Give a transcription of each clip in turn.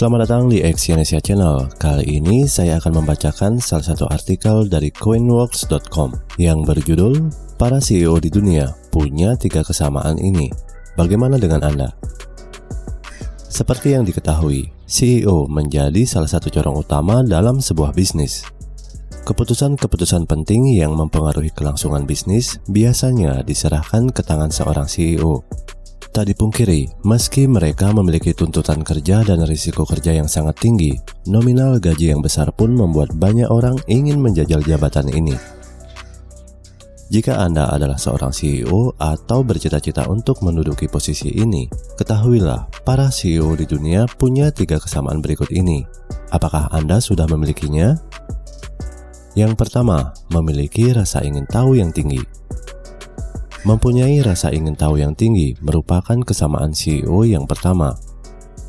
Selamat datang di Exyonesia Channel. Kali ini saya akan membacakan salah satu artikel dari coinworks.com yang berjudul Para CEO di dunia punya tiga kesamaan ini. Bagaimana dengan Anda? Seperti yang diketahui, CEO menjadi salah satu corong utama dalam sebuah bisnis. Keputusan-keputusan penting yang mempengaruhi kelangsungan bisnis biasanya diserahkan ke tangan seorang CEO. Tak dipungkiri, meski mereka memiliki tuntutan kerja dan risiko kerja yang sangat tinggi, nominal gaji yang besar pun membuat banyak orang ingin menjajal jabatan ini. Jika Anda adalah seorang CEO atau bercita-cita untuk menduduki posisi ini, ketahuilah para CEO di dunia punya tiga kesamaan berikut ini. Apakah Anda sudah memilikinya? Yang pertama, memiliki rasa ingin tahu yang tinggi. Mempunyai rasa ingin tahu yang tinggi merupakan kesamaan CEO yang pertama.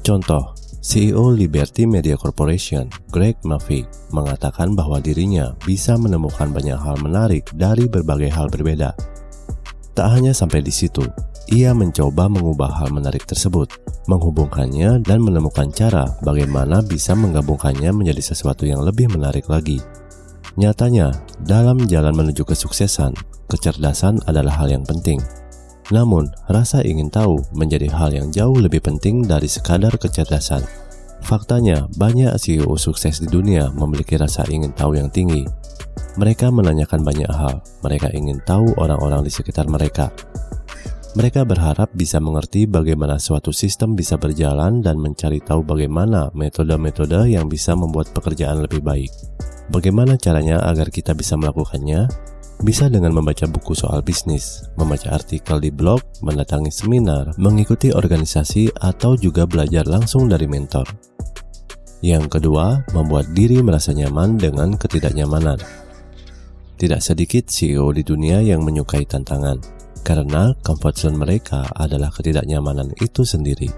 Contoh, CEO Liberty Media Corporation, Greg Murphy, mengatakan bahwa dirinya bisa menemukan banyak hal menarik dari berbagai hal berbeda. Tak hanya sampai di situ, ia mencoba mengubah hal menarik tersebut, menghubungkannya dan menemukan cara bagaimana bisa menggabungkannya menjadi sesuatu yang lebih menarik lagi. Nyatanya, dalam jalan menuju kesuksesan, kecerdasan adalah hal yang penting. Namun, rasa ingin tahu menjadi hal yang jauh lebih penting dari sekadar kecerdasan. Faktanya, banyak CEO sukses di dunia memiliki rasa ingin tahu yang tinggi. Mereka menanyakan banyak hal, mereka ingin tahu orang-orang di sekitar mereka. Mereka berharap bisa mengerti bagaimana suatu sistem bisa berjalan dan mencari tahu bagaimana metode-metode yang bisa membuat pekerjaan lebih baik. Bagaimana caranya agar kita bisa melakukannya? Bisa dengan membaca buku soal bisnis, membaca artikel di blog, mendatangi seminar, mengikuti organisasi, atau juga belajar langsung dari mentor. Yang kedua, membuat diri merasa nyaman dengan ketidaknyamanan. Tidak sedikit CEO di dunia yang menyukai tantangan, karena comfort zone mereka adalah ketidaknyamanan itu sendiri.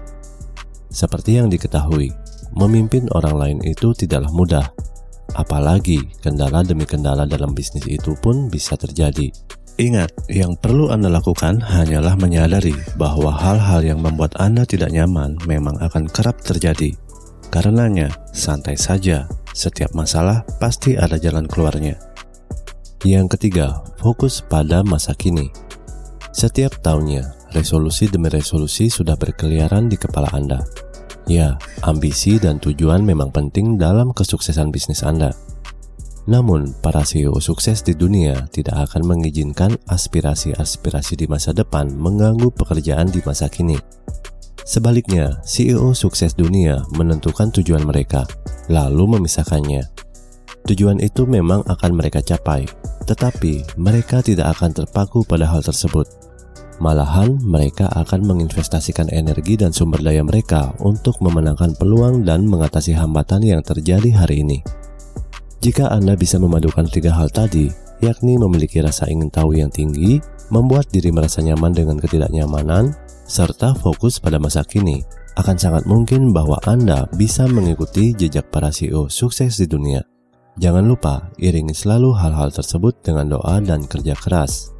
Seperti yang diketahui, memimpin orang lain itu tidaklah mudah, Apalagi kendala demi kendala dalam bisnis itu pun bisa terjadi. Ingat, yang perlu Anda lakukan hanyalah menyadari bahwa hal-hal yang membuat Anda tidak nyaman memang akan kerap terjadi. Karenanya, santai saja. Setiap masalah pasti ada jalan keluarnya. Yang ketiga, fokus pada masa kini. Setiap tahunnya, resolusi demi resolusi sudah berkeliaran di kepala Anda. Ya, ambisi dan tujuan memang penting dalam kesuksesan bisnis Anda. Namun, para CEO sukses di dunia tidak akan mengizinkan aspirasi-aspirasi di masa depan mengganggu pekerjaan di masa kini. Sebaliknya, CEO sukses dunia menentukan tujuan mereka, lalu memisahkannya. Tujuan itu memang akan mereka capai, tetapi mereka tidak akan terpaku pada hal tersebut Malahan, mereka akan menginvestasikan energi dan sumber daya mereka untuk memenangkan peluang dan mengatasi hambatan yang terjadi hari ini. Jika Anda bisa memadukan tiga hal tadi, yakni memiliki rasa ingin tahu yang tinggi, membuat diri merasa nyaman dengan ketidaknyamanan, serta fokus pada masa kini, akan sangat mungkin bahwa Anda bisa mengikuti jejak para CEO sukses di dunia. Jangan lupa iringi selalu hal-hal tersebut dengan doa dan kerja keras.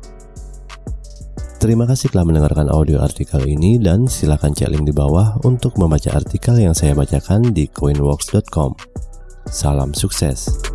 Terima kasih telah mendengarkan audio artikel ini dan silakan cek link di bawah untuk membaca artikel yang saya bacakan di coinworks.com. Salam sukses.